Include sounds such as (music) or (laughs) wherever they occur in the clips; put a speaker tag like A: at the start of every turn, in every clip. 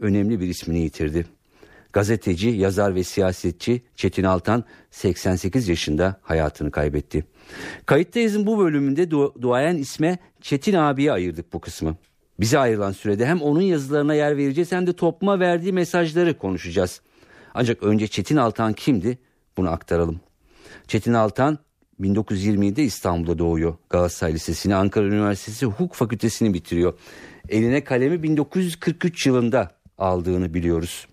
A: önemli bir ismini yitirdi. Gazeteci, yazar ve siyasetçi Çetin Altan 88 yaşında hayatını kaybetti. Kayıttayız'ın bu bölümünde du- duayen isme Çetin abiye ayırdık bu kısmı. Bize ayrılan sürede hem onun yazılarına yer vereceğiz hem de topluma verdiği mesajları konuşacağız. Ancak önce Çetin Altan kimdi? Bunu aktaralım. Çetin Altan 1927'de İstanbul'da doğuyor. Galatasaray Lisesi'ni, Ankara Üniversitesi Hukuk Fakültesini bitiriyor. Eline kalemi 1943 yılında aldığını biliyoruz.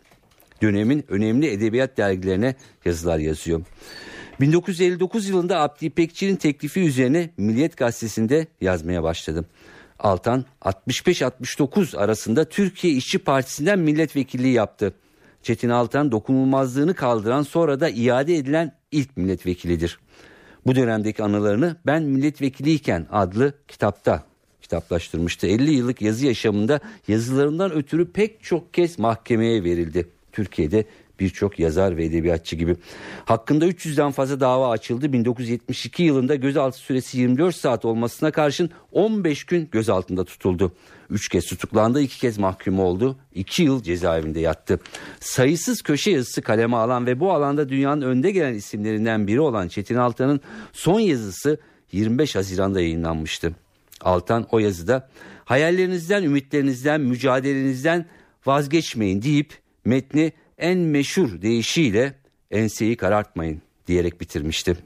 A: Dönemin önemli edebiyat dergilerine yazılar yazıyor. 1959 yılında Abdi İpekçi'nin teklifi üzerine Milliyet Gazetesi'nde yazmaya başladım. Altan 65-69 arasında Türkiye İşçi Partisi'nden milletvekilliği yaptı. Çetin Altan dokunulmazlığını kaldıran sonra da iade edilen ilk milletvekilidir. Bu dönemdeki anılarını Ben Milletvekiliyken adlı kitapta kitaplaştırmıştı. 50 yıllık yazı yaşamında yazılarından ötürü pek çok kez mahkemeye verildi. Türkiye'de birçok yazar ve edebiyatçı gibi. Hakkında 300'den fazla dava açıldı. 1972 yılında gözaltı süresi 24 saat olmasına karşın 15 gün gözaltında tutuldu. 3 kez tutuklandı, 2 kez mahkum oldu. 2 yıl cezaevinde yattı. Sayısız köşe yazısı kaleme alan ve bu alanda dünyanın önde gelen isimlerinden biri olan Çetin Altan'ın son yazısı 25 Haziran'da yayınlanmıştı. Altan o yazıda hayallerinizden, ümitlerinizden, mücadelenizden vazgeçmeyin deyip metni en meşhur deyişiyle enseyi karartmayın diyerek bitirmişti.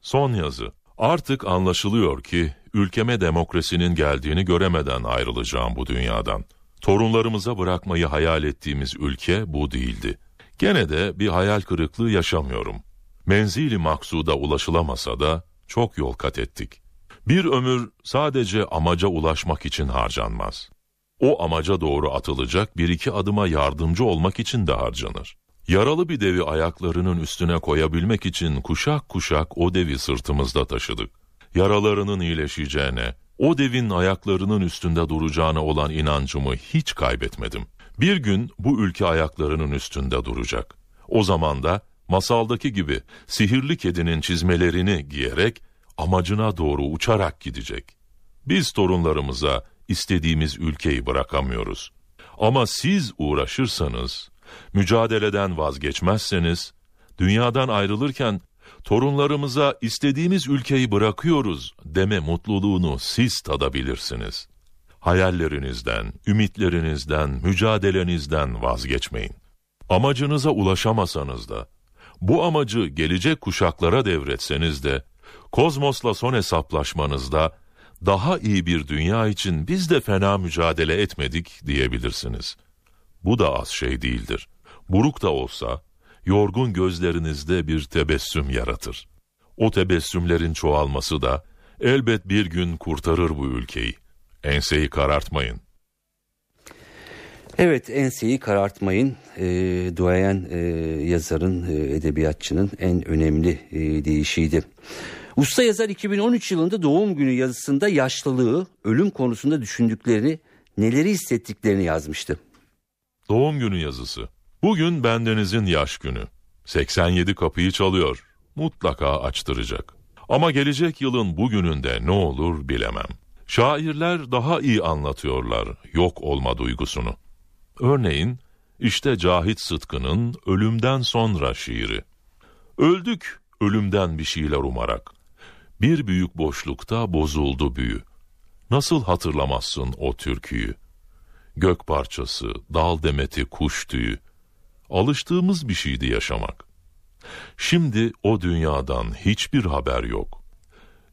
B: Son yazı. Artık anlaşılıyor ki ülkeme demokrasinin geldiğini göremeden ayrılacağım bu dünyadan. Torunlarımıza bırakmayı hayal ettiğimiz ülke bu değildi. Gene de bir hayal kırıklığı yaşamıyorum. Menzili maksuda ulaşılamasa da çok yol kat ettik. Bir ömür sadece amaca ulaşmak için harcanmaz. O amaca doğru atılacak bir iki adıma yardımcı olmak için de harcanır. Yaralı bir devi ayaklarının üstüne koyabilmek için kuşak kuşak o devi sırtımızda taşıdık. Yaralarının iyileşeceğine, o devin ayaklarının üstünde duracağına olan inancımı hiç kaybetmedim. Bir gün bu ülke ayaklarının üstünde duracak. O zaman da masaldaki gibi sihirli kedinin çizmelerini giyerek amacına doğru uçarak gidecek. Biz torunlarımıza istediğimiz ülkeyi bırakamıyoruz. Ama siz uğraşırsanız, mücadeleden vazgeçmezseniz, dünyadan ayrılırken torunlarımıza istediğimiz ülkeyi bırakıyoruz deme mutluluğunu siz tadabilirsiniz. Hayallerinizden, ümitlerinizden, mücadelenizden vazgeçmeyin. Amacınıza ulaşamasanız da, bu amacı gelecek kuşaklara devretseniz de, kozmosla son hesaplaşmanızda daha iyi bir dünya için biz de fena mücadele etmedik diyebilirsiniz. Bu da az şey değildir. Buruk da olsa, yorgun gözlerinizde bir tebessüm yaratır. O tebessümlerin çoğalması da elbet bir gün kurtarır bu ülkeyi. Enseyi karartmayın.
A: Evet enseyi karartmayın e, duayen e, yazarın e, edebiyatçının en önemli e, deyişiydi. Usta yazar 2013 yılında doğum günü yazısında yaşlılığı, ölüm konusunda düşündüklerini, neleri hissettiklerini yazmıştı.
B: Doğum günü yazısı. Bugün bendenizin yaş günü. 87 kapıyı çalıyor. Mutlaka açtıracak. Ama gelecek yılın bugününde ne olur bilemem. Şairler daha iyi anlatıyorlar yok olma duygusunu. Örneğin işte Cahit Sıtkı'nın Ölümden Sonra şiiri. Öldük ölümden bir şeyler umarak. Bir büyük boşlukta bozuldu büyü. Nasıl hatırlamazsın o türküyü? Gök parçası, dal demeti, kuş tüyü. Alıştığımız bir şeydi yaşamak. Şimdi o dünyadan hiçbir haber yok.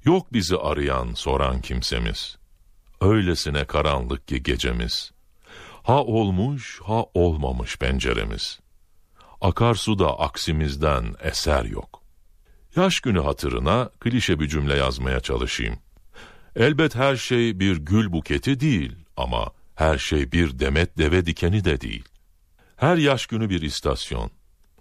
B: Yok bizi arayan, soran kimsemiz. Öylesine karanlık ki gecemiz. Ha olmuş, ha olmamış penceremiz. Akarsuda aksimizden eser yok. Yaş günü hatırına klişe bir cümle yazmaya çalışayım. Elbet her şey bir gül buketi değil ama her şey bir demet deve dikeni de değil. Her yaş günü bir istasyon.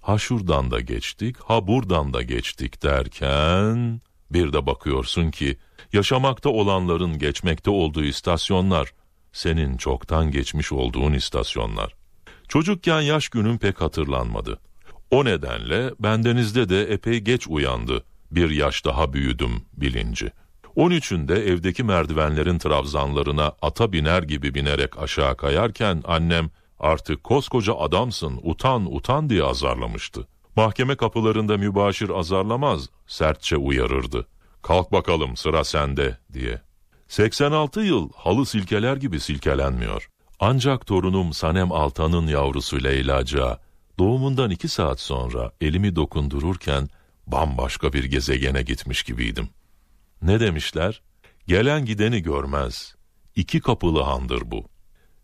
B: Ha şuradan da geçtik, ha buradan da geçtik derken bir de bakıyorsun ki yaşamakta olanların geçmekte olduğu istasyonlar senin çoktan geçmiş olduğun istasyonlar. Çocukken yaş günüm pek hatırlanmadı. O nedenle bendenizde de epey geç uyandı. Bir yaş daha büyüdüm bilinci. 13'ünde evdeki merdivenlerin trabzanlarına ata biner gibi binerek aşağı kayarken annem artık koskoca adamsın utan utan diye azarlamıştı. Mahkeme kapılarında mübaşir azarlamaz, sertçe uyarırdı. Kalk bakalım sıra sende diye. 86 yıl halı silkeler gibi silkelenmiyor. Ancak torunum Sanem Altan'ın yavrusu Leyla'ca doğumundan iki saat sonra elimi dokundururken bambaşka bir gezegene gitmiş gibiydim. Ne demişler? Gelen gideni görmez. İki kapılı handır bu.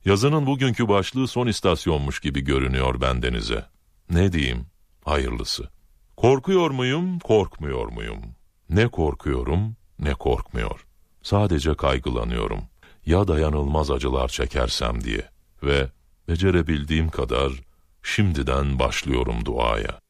B: Yazının bugünkü başlığı son istasyonmuş gibi görünüyor bendenize. Ne diyeyim? Hayırlısı. Korkuyor muyum, korkmuyor muyum? Ne korkuyorum, ne korkmuyor. Sadece kaygılanıyorum. Ya dayanılmaz acılar çekersem diye. Ve becerebildiğim kadar şimdiden başlıyorum duaya.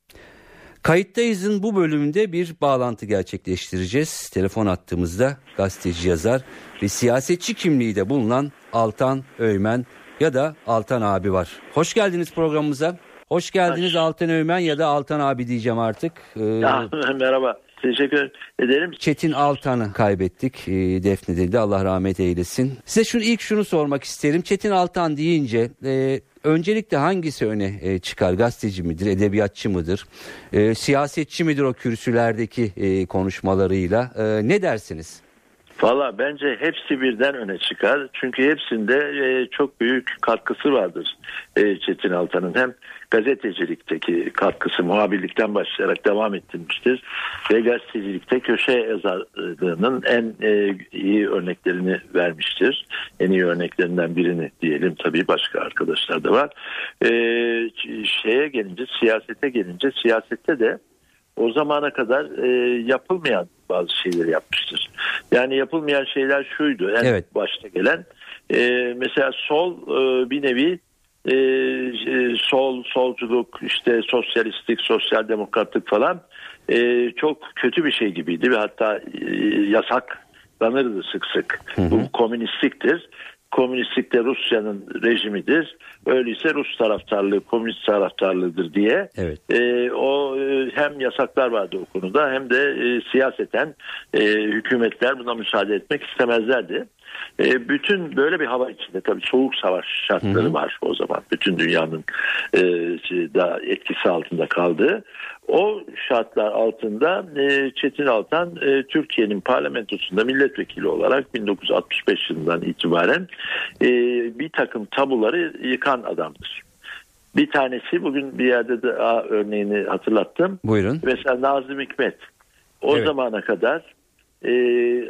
A: Kayıttayız'ın bu bölümünde bir bağlantı gerçekleştireceğiz. Telefon attığımızda gazeteci yazar ve siyasetçi kimliği de bulunan Altan Öymen ya da Altan abi var. Hoş geldiniz programımıza. Hoş geldiniz Hoş. Altan Öymen ya da Altan abi diyeceğim artık.
C: Ee, (laughs) merhaba. Teşekkür ederim.
A: Çetin Altan'ı kaybettik. E, Defne'de Allah rahmet eylesin. Size şunu ilk şunu sormak isterim. Çetin Altan deyince e, öncelikle hangisi öne e, çıkar? Gazeteci midir, edebiyatçı mıdır? E, siyasetçi midir o kürsülerdeki e, konuşmalarıyla? E, ne dersiniz?
C: Valla bence hepsi birden öne çıkar. Çünkü hepsinde e, çok büyük katkısı vardır e, Çetin Altan'ın. Hem gazetecilikteki katkısı muhabirlikten başlayarak devam ettirmiştir. Ve gazetecilikte köşe yazarlığının en e, iyi örneklerini vermiştir. En iyi örneklerinden birini diyelim. Tabii başka arkadaşlar da var. E, şeye gelince, siyasete gelince, siyasette de o zamana kadar e, yapılmayan bazı şeyleri yapmıştır. Yani yapılmayan şeyler şuydu. En evet. başta gelen e, mesela sol e, bir nevi e, e, sol solculuk işte sosyalistik sosyal demokratlık falan e, çok kötü bir şey gibiydi ve hatta e, yasaklanırdı sık sık. Hı hı. Bu komünistliktir komünistlik de Rusya'nın rejimidir. Öyleyse Rus taraftarlığı komünist taraftarlığıdır diye evet. e, o e, hem yasaklar vardı o konuda hem de e, siyaseten e, hükümetler buna müsaade etmek istemezlerdi. E, bütün böyle bir hava içinde tabii soğuk savaş şartları hı hı. var o zaman. Bütün dünyanın e, da etkisi altında kaldığı. O şartlar altında e, Çetin Altan e, Türkiye'nin parlamentosunda milletvekili olarak 1965 yılından itibaren e, bir takım tabuları yıkan adamdır. Bir tanesi bugün bir yerde de örneğini hatırlattım.
A: Buyurun.
C: Mesela Nazım Hikmet. O evet. zamana kadar e,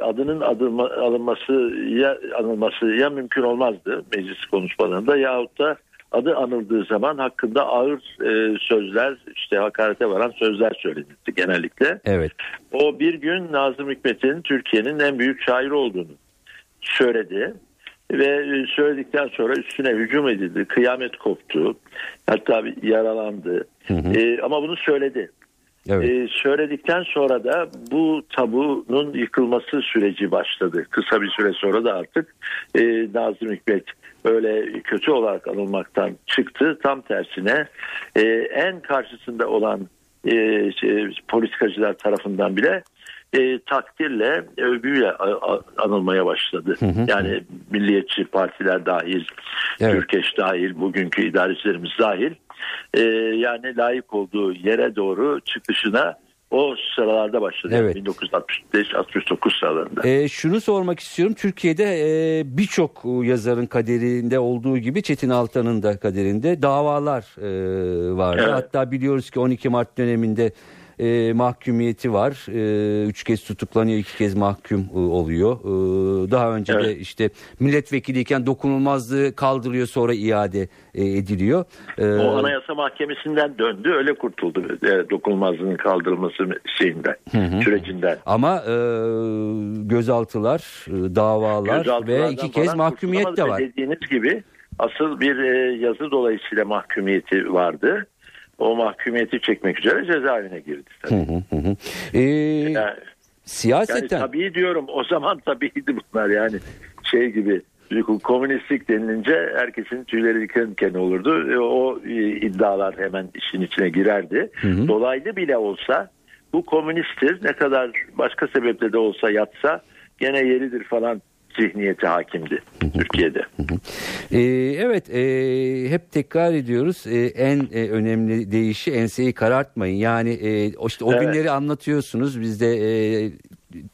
C: adının adılma, alınması ya anılması ya mümkün olmazdı meclis konuşmalarında yahut da adı anıldığı zaman hakkında ağır e, sözler işte hakarete varan sözler söylenirdi genellikle.
A: Evet.
C: O bir gün Nazım Hikmet'in Türkiye'nin en büyük şairi olduğunu söyledi ve söyledikten sonra üstüne hücum edildi. Kıyamet koptu. Hatta yaralandı. Hı hı. E, ama bunu söyledi. Evet. Ee, söyledikten sonra da bu tabunun yıkılması süreci başladı. Kısa bir süre sonra da artık e, Nazım Hikmet öyle kötü olarak anılmaktan çıktı. Tam tersine e, en karşısında olan e, şey, politikacılar tarafından bile e, takdirle, övgüyle anılmaya başladı. Hı hı. Yani milliyetçi partiler dahil, evet. Türkeş dahil, bugünkü idarecilerimiz dahil. E, yani layık olduğu yere doğru çıkışına o sıralarda başladı. Evet. 1965-69 sıralarında.
A: E, şunu sormak istiyorum. Türkiye'de e, birçok yazarın kaderinde olduğu gibi Çetin Altan'ın da kaderinde davalar e, vardı. Evet. Hatta biliyoruz ki 12 Mart döneminde e, mahkumiyeti var. E, üç kez tutuklanıyor, iki kez mahkum e, oluyor. E, daha önce evet. de işte milletvekiliyken dokunulmazlığı kaldırılıyor sonra iade e, ediliyor.
C: E, o Anayasa Mahkemesi'nden döndü öyle kurtuldu e, dokunulmazlığın kaldırılması şeyinden, hı hı. sürecinden.
A: Ama e, gözaltılar, e, davalar ve iki kez mahkumiyet de var.
C: Dediğiniz gibi asıl bir e, yazı dolayısıyla mahkumiyeti vardı. O mahkumiyeti çekmek üzere cezaevine girdi. Tabii.
A: Hı hı hı. Ee,
C: Yani, yani
A: siyaseten
C: tabii diyorum o zaman tabiiydi bunlar yani şey gibi komünistlik denilince herkesin tüyleri diken diken olurdu. E, O e, iddialar hemen işin içine girerdi.
A: hı.
C: Dolaylı bile olsa bu komünisttir ne kadar başka sebeple de olsa yatsa gene yeridir falan zihniyeti hakimdi Türkiye'de.
A: Ee, evet e, hep tekrar ediyoruz E, en e, önemli deyişi enseyi karartmayın yani e, o işte o
C: Evet.
A: günleri anlatıyorsunuz biz de e,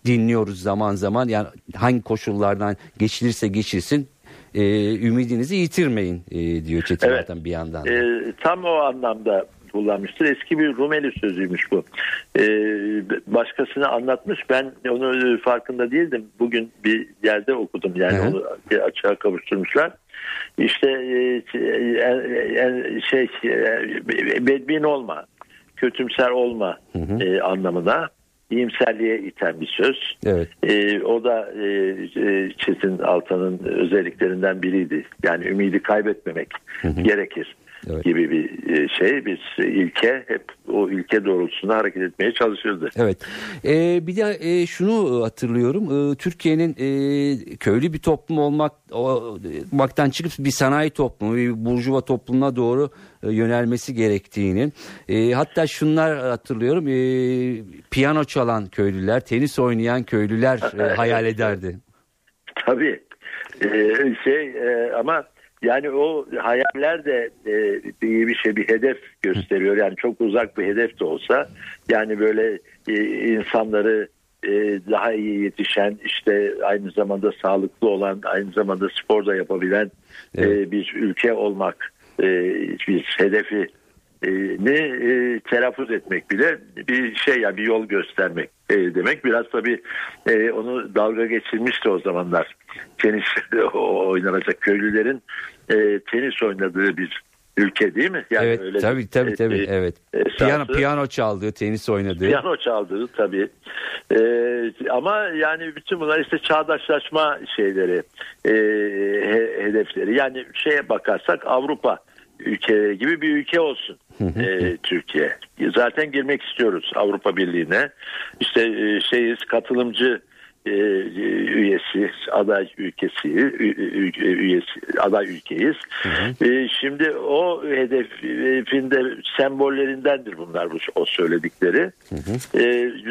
A: dinliyoruz zaman zaman yani hangi koşullardan geçilirse geçilsin e, ümidinizi yitirmeyin e, diyor Çetin
C: Evet.
A: Altan bir yandan. da.
C: E, tam o anlamda kullanmıştır. Eski bir Rumeli sözüymüş bu. E, başkasına anlatmış. Ben onu farkında değildim. Bugün bir yerde okudum. Yani
A: Hı hı.
C: onu açığa kavuşturmuşlar. İşte e, e, e, şey e, bedbin olma, kötümser olma e, anlamına iyimserliğe iten bir söz.
A: Evet.
C: E, o da e, e, Çetin Altan'ın özelliklerinden biriydi. Yani ümidi kaybetmemek gerekir
A: Evet.
C: gibi bir e, şey. Biz ilke hep o ilke doğrultusunda hareket etmeye çalışırdı.
A: Evet. Ee, bir de e, şunu hatırlıyorum. Ee, Türkiye'nin e, köylü bir toplum olmak olmaktan çıkıp bir sanayi toplumu, bir burjuva toplumuna doğru e, yönelmesi gerektiğini. E, hatta şunlar hatırlıyorum. E, piyano çalan köylüler, tenis oynayan köylüler e, hayal (laughs) ederdi.
C: Tabii. Ee, şey e, ama yani o hayaller de e, iyi bir şey bir hedef gösteriyor. Yani çok uzak bir hedef de olsa yani böyle e, insanları e, daha iyi yetişen işte aynı zamanda sağlıklı olan aynı zamanda spor da yapabilen e,
A: Evet.
C: bir ülke olmak e, bir hedefi e, ne e, telaffuz etmek bile bir şey ya bir yol göstermek e, demek. Biraz tabii e, onu dalga geçilmişti o zamanlar. Tenis (laughs) oynanacak köylülerin e, tenis oynadığı bir ülke değil mi? Yani
A: evet,
C: öyle
A: tabii tabii
C: e,
A: tabii.
C: e,
A: evet.
C: esası-
A: Piyano piyano çaldığı, tenis oynadığı.
C: Piyano çaldığı tabii. Ee, ama yani bütün bunlar işte çağdaşlaşma şeyleri, e, he- hedefleri. Yani şeye bakarsak Avrupa ülkeleri gibi bir ülke olsun e, Türkiye. Zaten girmek istiyoruz Avrupa Birliği'ne. İşte e, şeyiz katılımcı e, üyesi, aday ülkesi, üyesi, aday ülkeyiz. E, şimdi o hedefin de sembollerindendir bunlar bu o söyledikleri. E,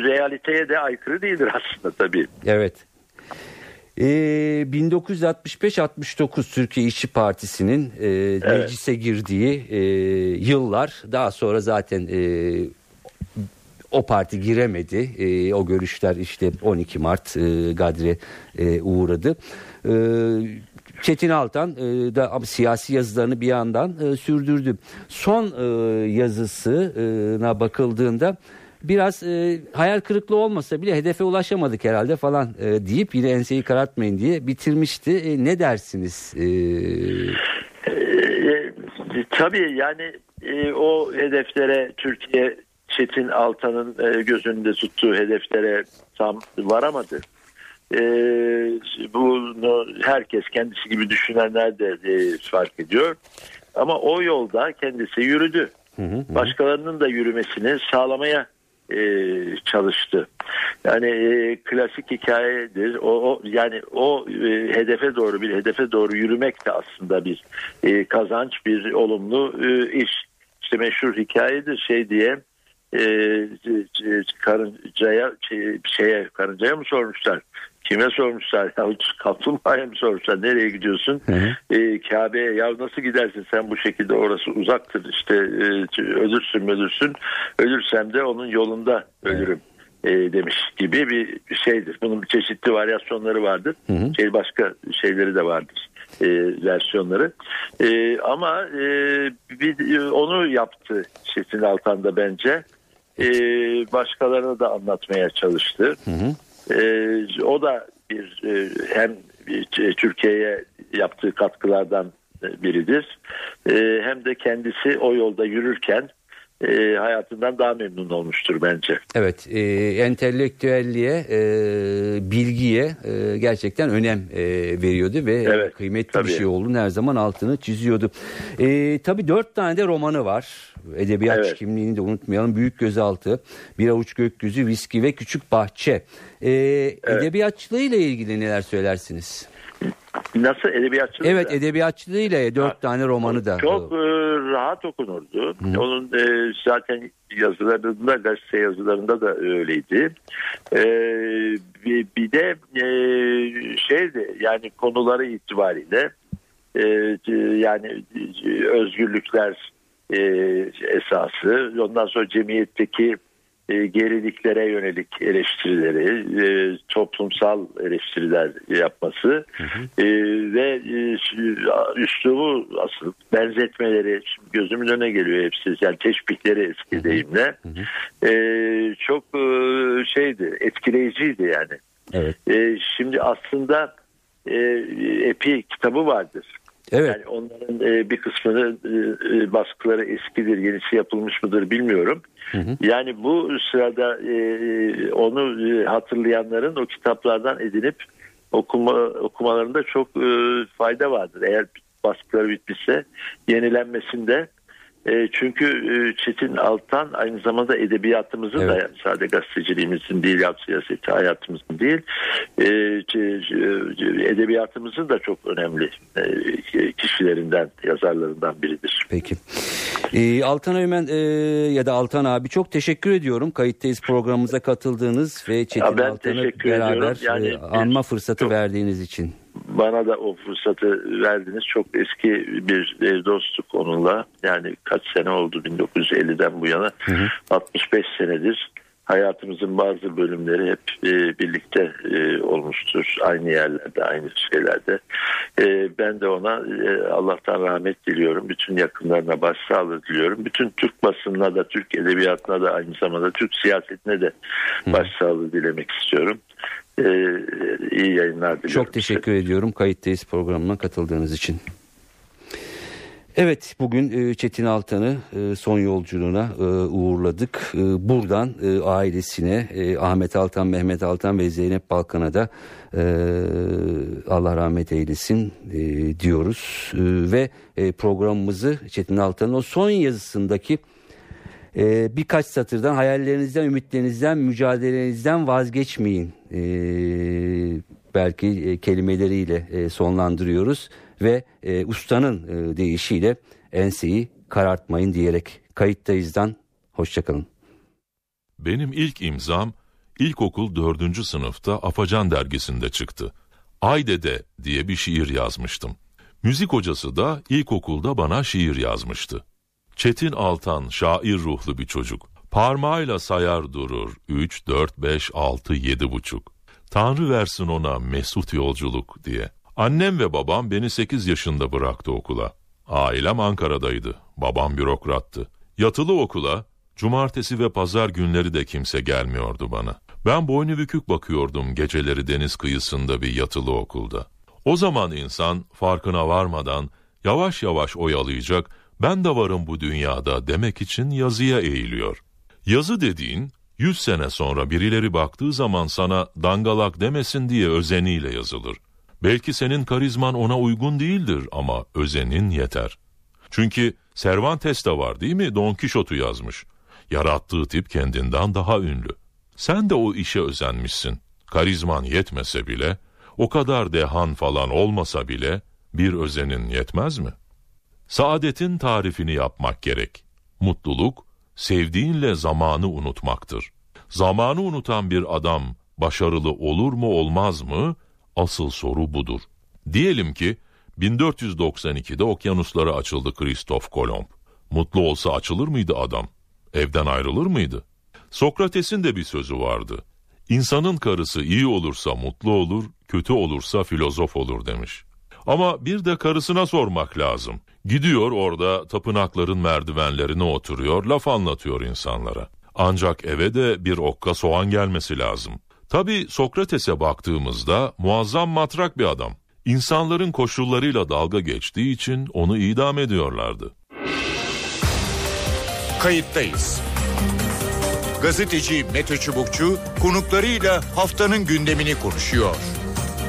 C: realiteye de aykırı değildir aslında tabii.
A: Evet. Ee, 1965-69 Türkiye İşçi Partisi'nin e, meclise girdiği e, yıllar daha sonra zaten e, o parti giremedi. E, o görüşler işte 12 Mart e, Gadre e, uğradı. E, Çetin Altan e, da siyasi yazılarını bir yandan e, sürdürdü. Son e, yazısına bakıldığında biraz e, hayal kırıklığı olmasa bile hedefe ulaşamadık herhalde falan e, deyip yine enseyi karartmayın diye bitirmişti. E, ne dersiniz? E,
C: E, tabii yani e, o hedeflere Türkiye Çetin Altan'ın e, göz önünde tuttuğu hedeflere tam varamadı. E, bunu herkes kendisi gibi düşünenler de e, fark ediyor. Ama o yolda kendisi yürüdü. Başkalarının da yürümesini sağlamaya e, çalıştı. Yani e, klasik hikayedir. O, o yani o e, hedefe doğru bir hedefe doğru yürümek de aslında bir e, kazanç, bir olumlu e, iş. İşte meşhur hikayedir şey diye e, karıncaya şey, şeye karıncaya mı sormuşlar? Kime sormuşlar? Ya kaplumbağaya mı sormuşlar? Nereye gidiyorsun? E, Kabe'ye. Ya nasıl gidersin sen bu şekilde? Orası uzaktır. İşte e, ölürsün ölürsün. Ölürsem de onun yolunda ölürüm. e, demiş gibi bir şeydir. Bunun çeşitli varyasyonları vardır. Şey başka şeyleri de vardır. E, versiyonları. E, ama e, bir, onu yaptı Çetin Altan da bence. E, başkalarına da anlatmaya çalıştı. E, o da bir e, hem e, Türkiye'ye yaptığı katkılardan biridir. E, hem de kendisi o yolda yürürken e, hayatından daha memnun olmuştur bence.
A: Evet, e, entelektüelliğe, e, bilgiye e, gerçekten önem e, veriyordu ve evet, kıymetli tabii. bir şey olduğunu her zaman altını çiziyordu. E, tabii dört tane de romanı var. Edebiyat evet. kimliğini de unutmayalım. Büyük Gözaltı, Bir Avuç Gökyüzü, Viski ve Küçük Bahçe. E, evet. Edebiyatçılığı ile ilgili neler söylersiniz?
C: Nasıl edebiyatçılığı?
A: Evet edebiyatçılığı ile dört ha, tane romanı da.
C: Çok e, rahat okunurdu. Hı. Onun e, zaten yazılarında gazete yazılarında da öyleydi. E, bir, bir de e, şeydi yani konuları itibariyle e, yani özgürlükler e, esası ondan sonra cemiyetteki geriliklere yönelik eleştirileri, e, toplumsal eleştiriler yapması hı hı. E, ve e, üslubu asıl benzetmeleri gözümün önüne geliyor hepsi yani teşbihleri eski deyimle hı hı. E, çok e, şeydi etkileyiciydi yani. Evet. E, şimdi aslında e, epi kitabı vardır. Evet. Yani onların e, bir kısmını e, e, baskıları eskidir, yenisi yapılmış mıdır bilmiyorum. Hı hı. Yani bu sırada onu hatırlayanların o kitaplardan edinip okuma okumalarında çok fayda vardır. Eğer baskıları bitmişse yenilenmesinde e, çünkü e, Çetin Altan aynı zamanda edebiyatımızın evet. da yani sadece gazeteciliğimizin değil, ya siyaseti hayatımızın değil, e, edebiyatımızın da çok önemli e, kişilerinden, yazarlarından biridir.
A: Peki. E, Altan Öğmen e, ya da Altan abi çok teşekkür ediyorum. Kayıttayız programımıza katıldığınız ve Çetin Altan'ı beraber yani, e, anma fırsatı çok, verdiğiniz için
C: bana da o fırsatı verdiniz. Çok eski bir dostluk onunla. Yani kaç sene oldu 1950'den bu yana. Hı hı. 65 senedir hayatımızın bazı bölümleri hep e, birlikte e, olmuştur. Aynı yerlerde, aynı şeylerde. E, ben de ona e, Allah'tan rahmet diliyorum. Bütün yakınlarına başsağlığı diliyorum. Bütün Türk basınına da, Türk edebiyatına da aynı zamanda Türk siyasetine de başsağlığı dilemek istiyorum. Ee, iyi yayınlar diliyorum.
A: Çok teşekkür ediyorum kayıttayız programına katıldığınız için. Evet bugün e, Çetin Altan'ı e, son yolculuğuna e, uğurladık. Buradan ailesine Ahmet Altan, Mehmet Altan ve Zeynep Balkan'a da Allah rahmet eylesin diyoruz. Ve programımızı Çetin Altan'ın o son yazısındaki e, birkaç satırdan hayallerinizden, ümitlerinizden, mücadelenizden vazgeçmeyin. E, belki e, kelimeleriyle e, sonlandırıyoruz ve e, ustanın e, deyişiyle enseyi karartmayın diyerek kayıttayızdan hoşçakalın.
B: Benim ilk imzam ilkokul dördüncü sınıfta Afacan dergisinde çıktı. Ay Dede diye bir şiir yazmıştım. Müzik hocası da ilkokulda bana şiir yazmıştı. Çetin Altan şair ruhlu bir çocuk. Parmağıyla sayar durur. Üç, dört, beş, altı, yedi buçuk. Tanrı versin ona mesut yolculuk diye. Annem ve babam beni sekiz yaşında bıraktı okula. Ailem Ankara'daydı. Babam bürokrattı. Yatılı okula cumartesi ve pazar günleri de kimse gelmiyordu bana. Ben boynu bükük bakıyordum geceleri deniz kıyısında bir yatılı okulda. O zaman insan farkına varmadan yavaş yavaş oyalayacak ben de varım bu dünyada demek için yazıya eğiliyor. Yazı dediğin, yüz sene sonra birileri baktığı zaman sana dangalak demesin diye özeniyle yazılır. Belki senin karizman ona uygun değildir ama özenin yeter. Çünkü Cervantes de var değil mi? Don Quixote'u yazmış. Yarattığı tip kendinden daha ünlü. Sen de o işe özenmişsin. Karizman yetmese bile, o kadar dehan falan olmasa bile bir özenin yetmez mi? Saadetin tarifini yapmak gerek. Mutluluk, sevdiğinle zamanı unutmaktır. Zamanı unutan bir adam başarılı olur mu olmaz mı? Asıl soru budur. Diyelim ki 1492'de okyanuslara açıldı Kristof Kolomb. Mutlu olsa açılır mıydı adam? Evden ayrılır mıydı? Sokrates'in de bir sözü vardı. İnsanın karısı iyi olursa mutlu olur, kötü olursa filozof olur demiş. Ama bir de karısına sormak lazım. Gidiyor orada tapınakların merdivenlerine oturuyor, laf anlatıyor insanlara. Ancak eve de bir okka soğan gelmesi lazım. Tabi Sokrates'e baktığımızda muazzam matrak bir adam. İnsanların koşullarıyla dalga geçtiği için onu idam ediyorlardı.
D: Kayıttayız. Gazeteci Mete Çubukçu konuklarıyla haftanın gündemini konuşuyor.